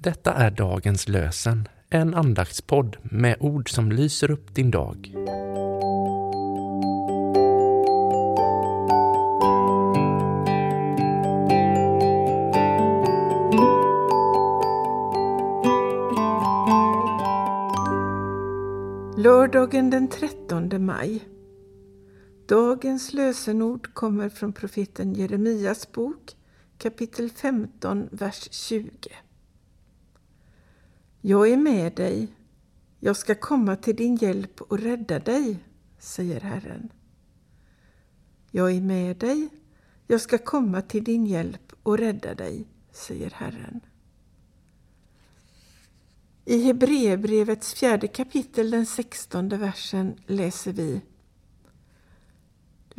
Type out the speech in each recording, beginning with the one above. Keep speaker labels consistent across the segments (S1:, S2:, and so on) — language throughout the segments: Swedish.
S1: Detta är dagens lösen, en andaktspodd med ord som lyser upp din dag.
S2: Lördagen den 13 maj. Dagens lösenord kommer från profeten Jeremias bok kapitel 15, vers 20. Jag är med dig, jag ska komma till din hjälp och rädda dig, säger Herren. Jag är med dig, jag ska komma till din hjälp och rädda dig, säger Herren. I Hebreerbrevets fjärde kapitel, den sextonde versen, läser vi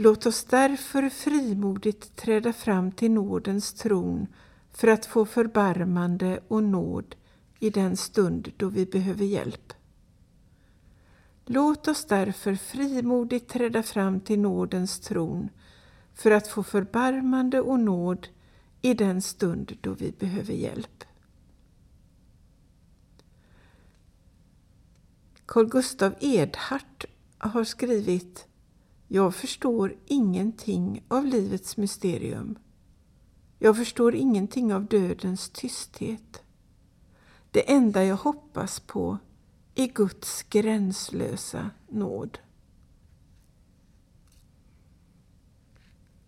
S2: Låt oss därför frimodigt träda fram till nådens tron för att få förbarmande och nåd i den stund då vi behöver hjälp. Låt oss därför frimodigt träda fram till nådens tron för att få förbarmande och nåd i den stund då vi behöver hjälp. Carl Gustav Edhart har skrivit Jag förstår ingenting av livets mysterium. Jag förstår ingenting av dödens tysthet. Det enda jag hoppas på är Guds gränslösa nåd.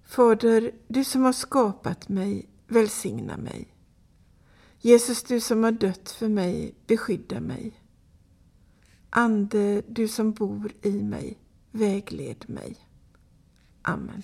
S2: Fader, du som har skapat mig, välsigna mig. Jesus, du som har dött för mig, beskydda mig. Ande, du som bor i mig, vägled mig. Amen.